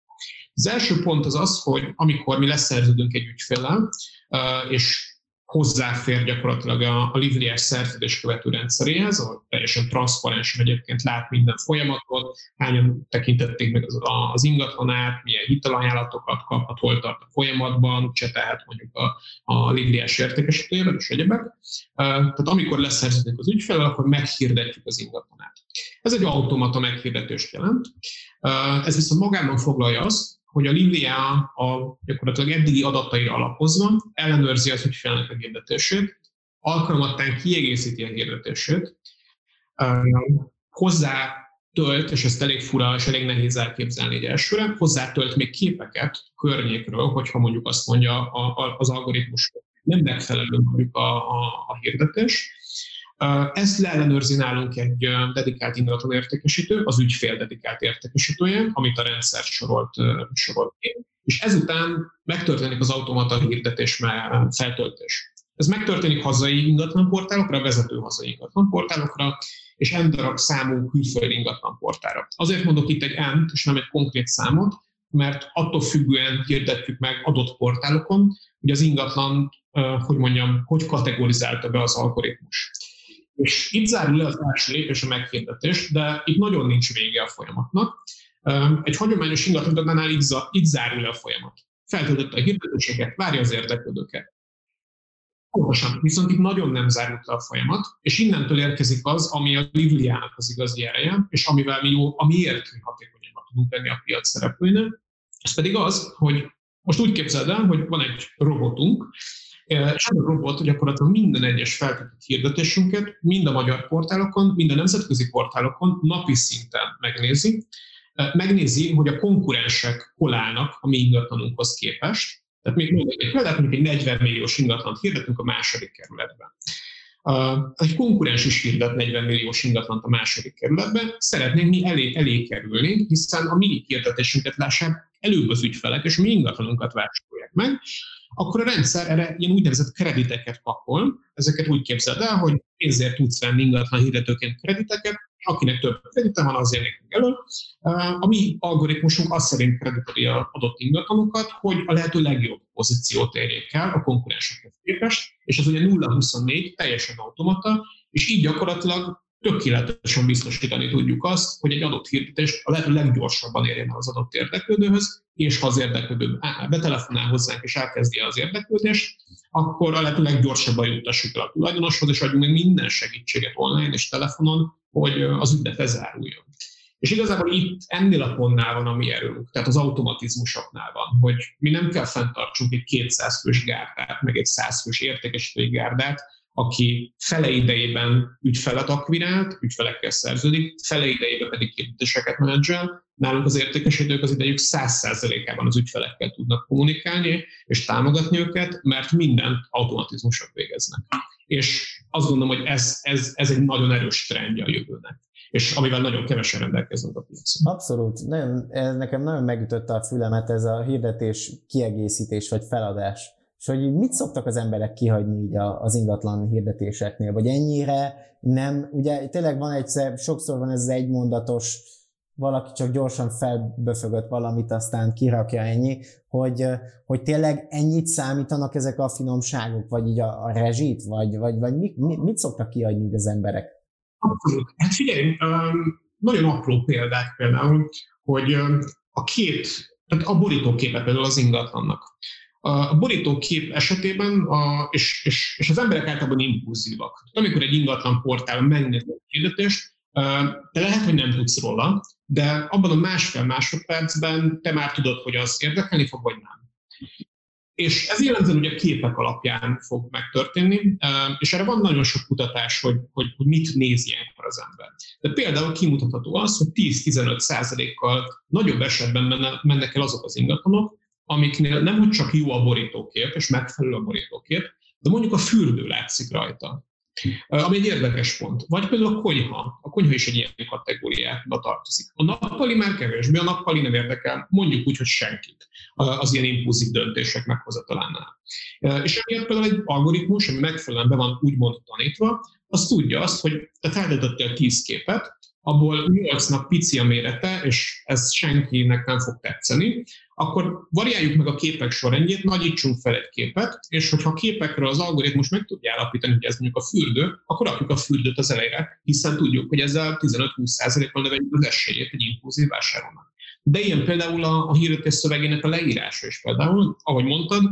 Az első pont az az, hogy amikor mi leszerződünk egy ügyféllel, és hozzáfér gyakorlatilag a, a Livriás szerződés követő rendszeréhez, ahol teljesen transzparensen egyébként lát minden folyamatot, hányan tekintették meg az, az ingatlanát, milyen hitelajánlatokat kaphat, hol tart a folyamatban, csetelhet mondjuk a, a Livriás értékesítőjével és egyebek. Tehát amikor leszerződik az ügyfél, akkor meghirdetjük az ingatlanát. Ez egy automata meghirdetést jelent. Ez viszont magában foglalja azt, hogy a Lilia a gyakorlatilag eddigi adataira alapozva ellenőrzi az ügyfélnek a hirdetését, alkalmattán kiegészíti a hirdetését, hozzá tölt, és ezt elég fura és elég nehéz elképzelni egy elsőre, tölt még képeket környékről, hogyha mondjuk azt mondja az algoritmus, nem megfelelő mondjuk a, a, a hirdetés, ezt leellenőrzi nálunk egy dedikált ingatlan értékesítő, az ügyfél dedikált értékesítője, amit a rendszer sorolt, sorolt ki. És ezután megtörténik az automata hirdetés feltöltés. Ez megtörténik hazai ingatlanportálokra, vezető hazai ingatlanportálokra, és n darab számú külföldi ingatlanportára. Azért mondok itt egy n és nem egy konkrét számot, mert attól függően hirdetjük meg adott portálokon, hogy az ingatlan, hogy mondjam, hogy kategorizálta be az algoritmus. És itt zárul le az első lépés a meghirdetés, de itt nagyon nincs vége a folyamatnak. Egy hagyományos ingatlanadnál itt, itt zárul le a folyamat. Feltöltötte a hirdetéseket, várja az érdeklődőket. Pontosan, viszont itt nagyon nem zárult le a folyamat, és innentől érkezik az, ami a Livliának az igazi ereje, és amivel mi jó, amiért mi hatékonyabbak tudunk lenni a piac szereplőinek, ez pedig az, hogy most úgy képzeld el, hogy van egy robotunk, és a robot gyakorlatilag minden egyes feltöltött hirdetésünket, mind a magyar portálokon, mind a nemzetközi portálokon napi szinten megnézi, megnézi, hogy a konkurensek hol állnak a mi ingatlanunkhoz képest. Tehát még mondjuk egy példát, mondjuk egy 40 milliós ingatlant hirdetünk a második kerületben. Egy konkurens is hirdet 40 milliós ingatlant a második kerületben, szeretnénk mi elé, elé kerülni, hiszen a mi hirdetésünket lássák előbb az ügyfelek, és mi ingatlanunkat vásárolják meg, akkor a rendszer erre ilyen úgynevezett krediteket pakol. Ezeket úgy képzeld el, hogy pénzért tudsz venni ingatlan hirdetőként krediteket, akinek több kredite van, azért még elő. A mi algoritmusunk azt szerint krediteli a adott ingatlanokat, hogy a lehető legjobb pozíciót érjék el a konkurensekhez képest, és ez ugye 0-24 teljesen automata, és így gyakorlatilag tökéletesen biztosítani tudjuk azt, hogy egy adott hirdetés a lehető leggyorsabban érjen el az adott érdeklődőhöz, és ha az érdeklődő betelefonál hozzánk és elkezdi az érdeklődést, akkor a lehető leggyorsabban juttassuk el a tulajdonoshoz, és adjunk meg minden segítséget online és telefonon, hogy az ügylet lezáruljon. És igazából itt ennél a pontnál van a mi erőnk, tehát az automatizmusoknál van, hogy mi nem kell fenntartsunk egy 200 fős gárdát, meg egy 100 fős értékesítői gárdát, aki fele idejében ügyfelet akvirált, ügyfelekkel szerződik, fele idejében pedig kérdéseket menedzsel. Nálunk az értékesítők az idejük 100%-ában az ügyfelekkel tudnak kommunikálni és támogatni őket, mert mindent automatizmusok végeznek. És azt gondolom, hogy ez, ez, ez egy nagyon erős trendje a jövőnek és amivel nagyon kevesen rendelkeznek a piacon. Abszolút. Nagyon, ez nekem nagyon megütötte a fülemet ez a hirdetés kiegészítés vagy feladás és hogy mit szoktak az emberek kihagyni így az ingatlan hirdetéseknél, vagy ennyire nem, ugye tényleg van egyszer, sokszor van ez az egymondatos, valaki csak gyorsan felböfögött valamit, aztán kirakja ennyi, hogy, hogy tényleg ennyit számítanak ezek a finomságok, vagy így a, a rezsit, vagy, vagy, vagy mit, mit szoktak kiadni az emberek? Abszolút. Hát figyelj, nagyon apró példák például, hogy a két, tehát a borítóképe például az ingatlannak. A borítókép esetében, a, és, és, és az emberek általában impulzívak. Amikor egy ingatlan portálon megnézed a hirdetést, te lehet, hogy nem tudsz róla, de abban a másfél másodpercben te már tudod, hogy az érdekelni fog, vagy nem. És ez jellemzően ugye képek alapján fog megtörténni, és erre van nagyon sok kutatás, hogy, hogy, hogy mit néz ilyenkor az ember. De például kimutatható az, hogy 10-15 százalékkal nagyobb esetben mennek el azok az ingatlanok, amiknél nem úgy csak jó a borítókép, és megfelelő a borítókép, de mondjuk a fürdő látszik rajta. Ami egy érdekes pont. Vagy például a konyha. A konyha is egy ilyen kategóriába tartozik. A nappali már kevésbé, a nappali nem érdekel, mondjuk úgy, hogy senkit az ilyen impulzív döntések meghozatalánál. És emiatt például egy algoritmus, ami megfelelően be van úgymond tanítva, az tudja azt, hogy te feltettél 10 képet, abból 8-nak pici a mérete, és ez senkinek nem fog tetszeni, akkor variáljuk meg a képek sorrendjét, nagyítsunk fel egy képet, és hogyha a képekről az algoritmus meg tudja állapítani, hogy ez mondjuk a fürdő, akkor rakjuk a fürdőt az elejére, hiszen tudjuk, hogy ezzel 15-20%-kal növeljük az esélyét egy impulzív vásárolnak. De ilyen például a, a hirdetés szövegének a leírása is például, ahogy mondtad,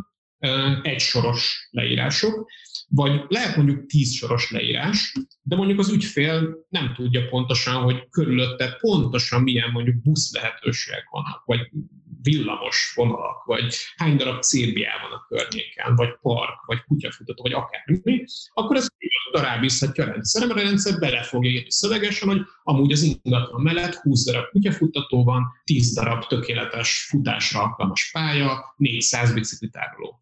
egy soros leírások, vagy lehet mondjuk tíz soros leírás, de mondjuk az ügyfél nem tudja pontosan, hogy körülötte pontosan milyen mondjuk busz lehetőségek vannak, vagy villamos vonalak, vagy hány darab CBA van a környéken, vagy park, vagy kutyafutató, vagy akármi, akkor ez rábízhatja a rendszer, mert a rendszer bele fogja írni szövegesen, hogy amúgy az ingatlan mellett 20 darab kutyafutató van, 10 darab tökéletes futásra alkalmas pálya, 400 biciklitároló.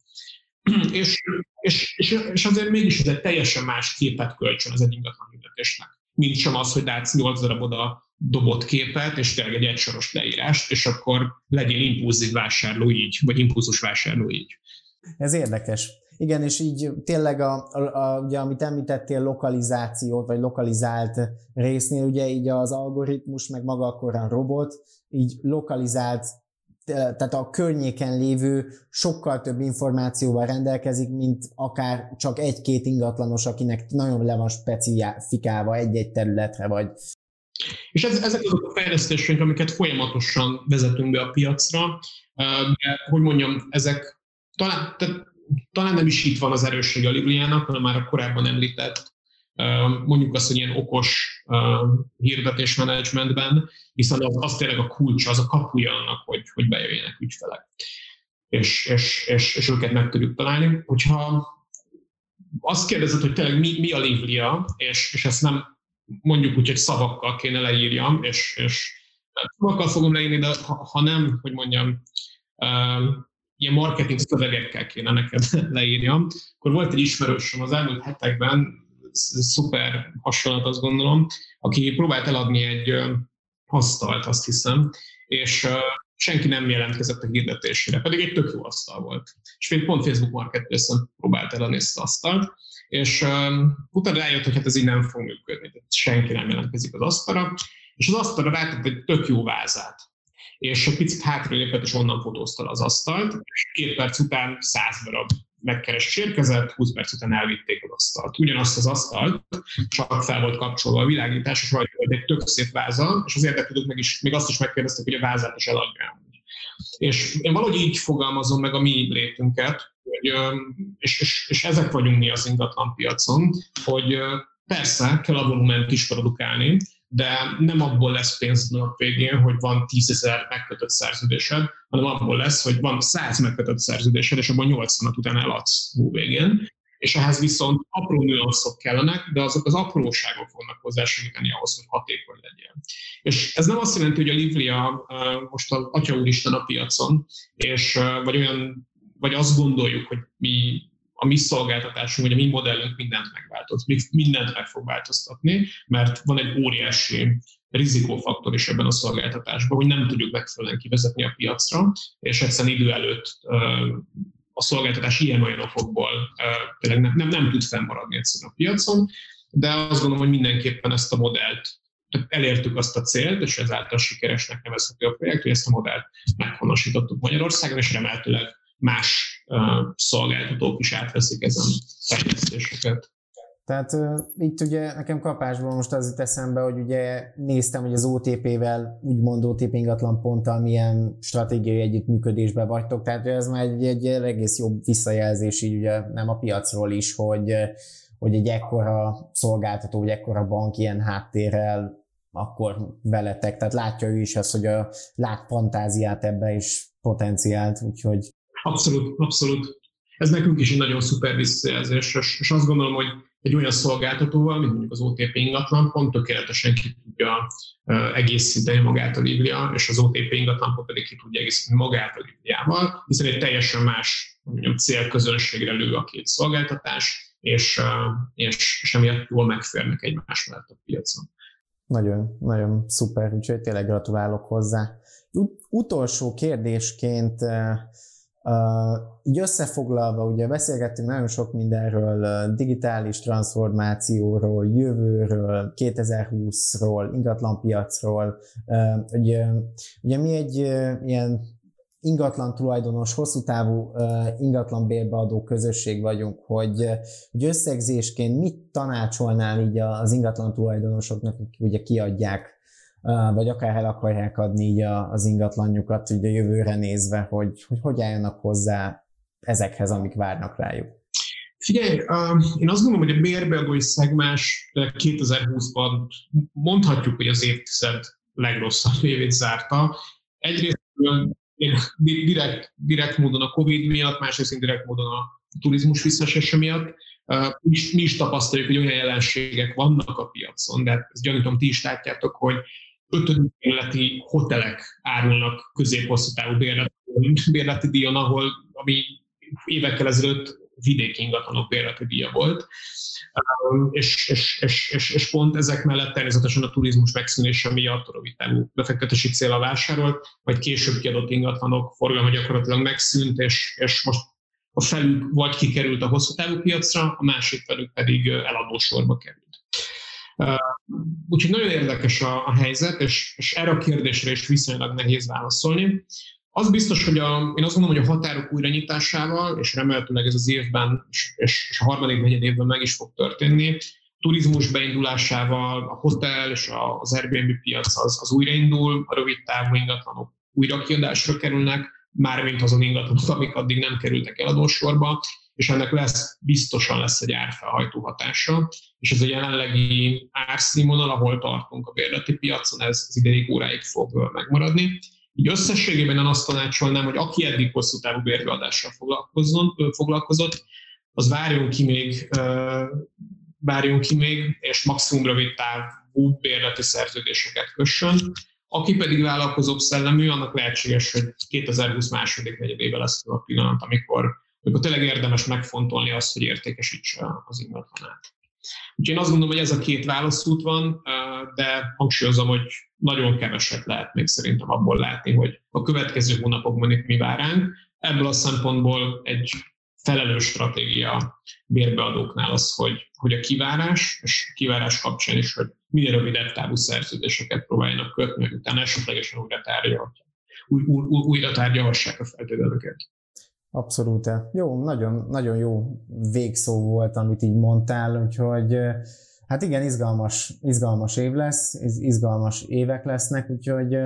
*clears throat* és, és, és, és azért mégis ez egy teljesen más képet kölcsön az egy ingatlan hirdetésnek, mint sem az, hogy látsz 8 darab oda dobott képet, és tényleg egy egysoros leírást, és akkor legyen impulzív vásárló így, vagy impulzus vásárló így. Ez érdekes. Igen, és így tényleg, a, a, a, ugye, amit említettél, lokalizációt, vagy lokalizált résznél, ugye így az algoritmus, meg maga akkor a robot, így lokalizált tehát a környéken lévő sokkal több információval rendelkezik, mint akár csak egy-két ingatlanos, akinek nagyon le van specifikálva egy-egy területre, vagy és ez, ezek azok a fejlesztésünk, amiket folyamatosan vezetünk be a piacra, de hogy mondjam, ezek talán, tehát, talán nem is itt van az erőssége a Libriának, hanem már a korábban említett mondjuk azt, hogy ilyen okos hirdetésmenedzsmentben, hiszen az, az tényleg a kulcs, az a kapuja annak, hogy, hogy bejöjjenek ügyfelek, és, és, és, és őket meg tudjuk találni. Hogyha azt kérdezed, hogy tényleg mi, mi a Livlia, és, és ezt nem mondjuk úgy, hogy szavakkal kéne leírjam, és, és szavakkal fogom leírni, de ha, ha nem, hogy mondjam, ilyen marketing szövegekkel kéne neked *laughs* leírjam, akkor volt egy ismerősöm az elmúlt hetekben, szuper hasonlat, azt gondolom, aki próbált eladni egy asztalt, azt hiszem, és senki nem jelentkezett a hirdetésére, pedig egy tök jó asztal volt. És még pont Facebook Marketplace-en próbált eladni ezt az asztalt, és utána rájött, hogy hát ez így nem fog működni, tehát senki nem jelentkezik az asztalra, és az asztalra rátett egy tök jó vázát. És egy picit hátralépett, és onnan fotózta az asztalt, és két perc után száz darab megkeresés érkezett, 20 perc után elvitték az asztalt. Ugyanazt az asztalt, csak fel volt kapcsolva a világítás, és rajta volt egy tök szép váza, és az érdeklődők meg is, még azt is megkérdeztek, hogy a vázát is eladják. És én valahogy így fogalmazom meg a mi létünket, hogy, és, és, és ezek vagyunk mi az ingatlan piacon, hogy persze kell a volument is produkálni, de nem abból lesz pénz a végén, hogy van 10 ezer megkötött szerződésed, hanem abból lesz, hogy van 100 megkötött szerződésed, és abban 80 után eladsz hú végén. És ehhez viszont apró nüanszok kellenek, de azok az apróságok fognak hozzásegíteni ahhoz, hogy hatékony legyen. És ez nem azt jelenti, hogy a Livlia most az Atya Úristen a piacon, és vagy olyan, vagy azt gondoljuk, hogy mi a mi szolgáltatásunk, vagy a mi modellünk mindent megváltoz, mindent meg fog változtatni, mert van egy óriási rizikófaktor is ebben a szolgáltatásban, hogy nem tudjuk megfelelően kivezetni a piacra, és egyszerűen idő előtt a szolgáltatás ilyen-olyan okokból tényleg nem, nem, nem tud fennmaradni egyszerűen a piacon, de azt gondolom, hogy mindenképpen ezt a modellt tehát elértük azt a célt, és ezáltal sikeresnek nevezhető a projekt, hogy ezt a modellt meghonosítottuk Magyarországon, és remélhetőleg más szolgáltatók is átveszik ezen fejlesztéseket. Tehát itt ugye nekem kapásból most az jut eszembe, hogy ugye néztem, hogy az OTP-vel, úgymond OTP ingatlan ponttal milyen stratégiai együttműködésben vagytok, tehát ez már egy, egy egész jobb visszajelzés így ugye nem a piacról is, hogy, hogy egy ekkora szolgáltató, vagy ekkora bank ilyen háttérrel akkor veletek, tehát látja ő is azt, hogy a, lát fantáziát ebbe is potenciált, úgyhogy Abszolút, abszolút. Ez nekünk is egy nagyon szuper visszajelzés, és, azt gondolom, hogy egy olyan szolgáltatóval, mint mondjuk az OTP ingatlan, pont tökéletesen ki tudja egészíteni magát a Livia, és az OTP ingatlan pedig ki tudja egészíteni magát a Liviával, hiszen egy teljesen más mondjam, célközönségre lő a két szolgáltatás, és, és, és emiatt jól megférnek egymás mellett a piacon. Nagyon, nagyon szuper, úgyhogy tényleg gratulálok hozzá. Ut- utolsó kérdésként Uh, így összefoglalva, ugye beszélgettünk nagyon sok mindenről, digitális transformációról, jövőről, 2020-ról, ingatlanpiacról. Ugye, ugye mi egy ilyen ingatlan tulajdonos, hosszú távú ingatlan bérbeadó közösség vagyunk, hogy, hogy összegzésként mit tanácsolnál így az ingatlan tulajdonosoknak, akik ugye kiadják vagy akár el akarják adni így az ingatlanjukat így a jövőre nézve, hogy, hogy hogy álljanak hozzá ezekhez, amik várnak rájuk. Figyelj, én azt gondolom, hogy a bérbeadói szegmens 2020-ban mondhatjuk, hogy az évtized legrosszabb évét zárta. Egyrészt direkt, direkt módon a Covid miatt, másrészt direkt módon a turizmus visszaesése miatt. Mi is, mi is tapasztaljuk, hogy olyan jelenségek vannak a piacon, de ezt gyanítom, ti is látjátok, hogy ötödik életi hotelek árulnak középhosszú távú bérleti díjon, ahol, ami évekkel ezelőtt vidéki ingatlanok bérleti díja volt. És, és, és, és, és, pont ezek mellett természetesen a turizmus megszűnése miatt a rövid távú befektetési célra vásárolt, vagy később kiadott ingatlanok forgalma gyakorlatilag megszűnt, és, és most a felük vagy kikerült a hosszú távú piacra, a másik felük pedig eladósorba került. Úgyhogy nagyon érdekes a, a helyzet, és, és erre a kérdésre is viszonylag nehéz válaszolni. Az biztos, hogy a, én azt gondolom, hogy a határok újranyitásával, és remélhetőleg ez az évben, és, a harmadik negyed évben meg is fog történni, turizmus beindulásával, a hotel és az Airbnb piac az, az újraindul, a rövid távú ingatlanok újra kiadásra kerülnek, mármint azon ingatlanok, amik addig nem kerültek eladósorba, és ennek lesz, biztosan lesz egy árfelhajtó hatása, és ez a jelenlegi árszínvonal, ahol tartunk a bérleti piacon, ez az ideig óráig fog megmaradni. Így összességében én azt tanácsolnám, hogy aki eddig hosszú távú bérbeadással foglalkozott, az várjon ki még, várjon ki még, és maximum rövid távú bérleti szerződéseket kössön. Aki pedig vállalkozóbb szellemű, annak lehetséges, hogy 2020 második negyedébe lesz a pillanat, amikor akkor tényleg érdemes megfontolni azt, hogy értékesítse az ingatlanát. Úgyhogy én azt gondolom, hogy ez a két válaszút van, de hangsúlyozom, hogy nagyon keveset lehet még szerintem abból látni, hogy a következő hónapokban itt mi vár ránk. Ebből a szempontból egy felelős stratégia bérbeadóknál az, hogy, hogy a kivárás, és kivárás kapcsán is, hogy minél rövidebb távú szerződéseket próbáljanak kötni, utána esetlegesen újra tárgyalhatják új, új, újra tárgyalhassák a feltételeket. Abszolút. Jó, nagyon, nagyon jó végszó volt, amit így mondtál, úgyhogy hát igen, izgalmas, izgalmas év lesz, izgalmas évek lesznek, úgyhogy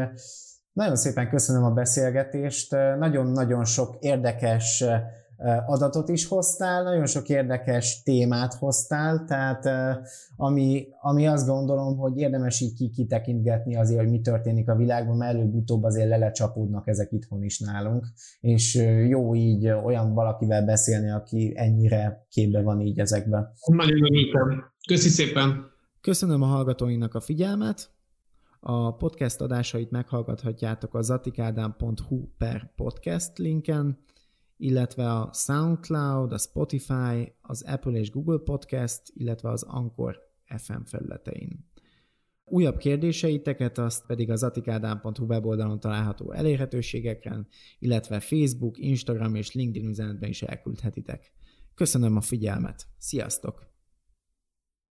nagyon szépen köszönöm a beszélgetést, nagyon-nagyon sok érdekes adatot is hoztál, nagyon sok érdekes témát hoztál, tehát ami, ami azt gondolom, hogy érdemes így kitekintgetni azért, hogy mi történik a világban, mert előbb-utóbb azért lelecsapódnak ezek itthon is nálunk, és jó így olyan valakivel beszélni, aki ennyire képbe van így ezekben. Nagyon örültem. Köszi szépen! Köszönöm a hallgatóinak a figyelmet, a podcast adásait meghallgathatjátok a zatikádám.hu per podcast linken, illetve a SoundCloud, a Spotify, az Apple és Google Podcast, illetve az Anchor FM felületein. Újabb kérdéseiteket azt pedig az atikádám.hu weboldalon található elérhetőségeken, illetve Facebook, Instagram és LinkedIn üzenetben is elküldhetitek. Köszönöm a figyelmet! Sziasztok!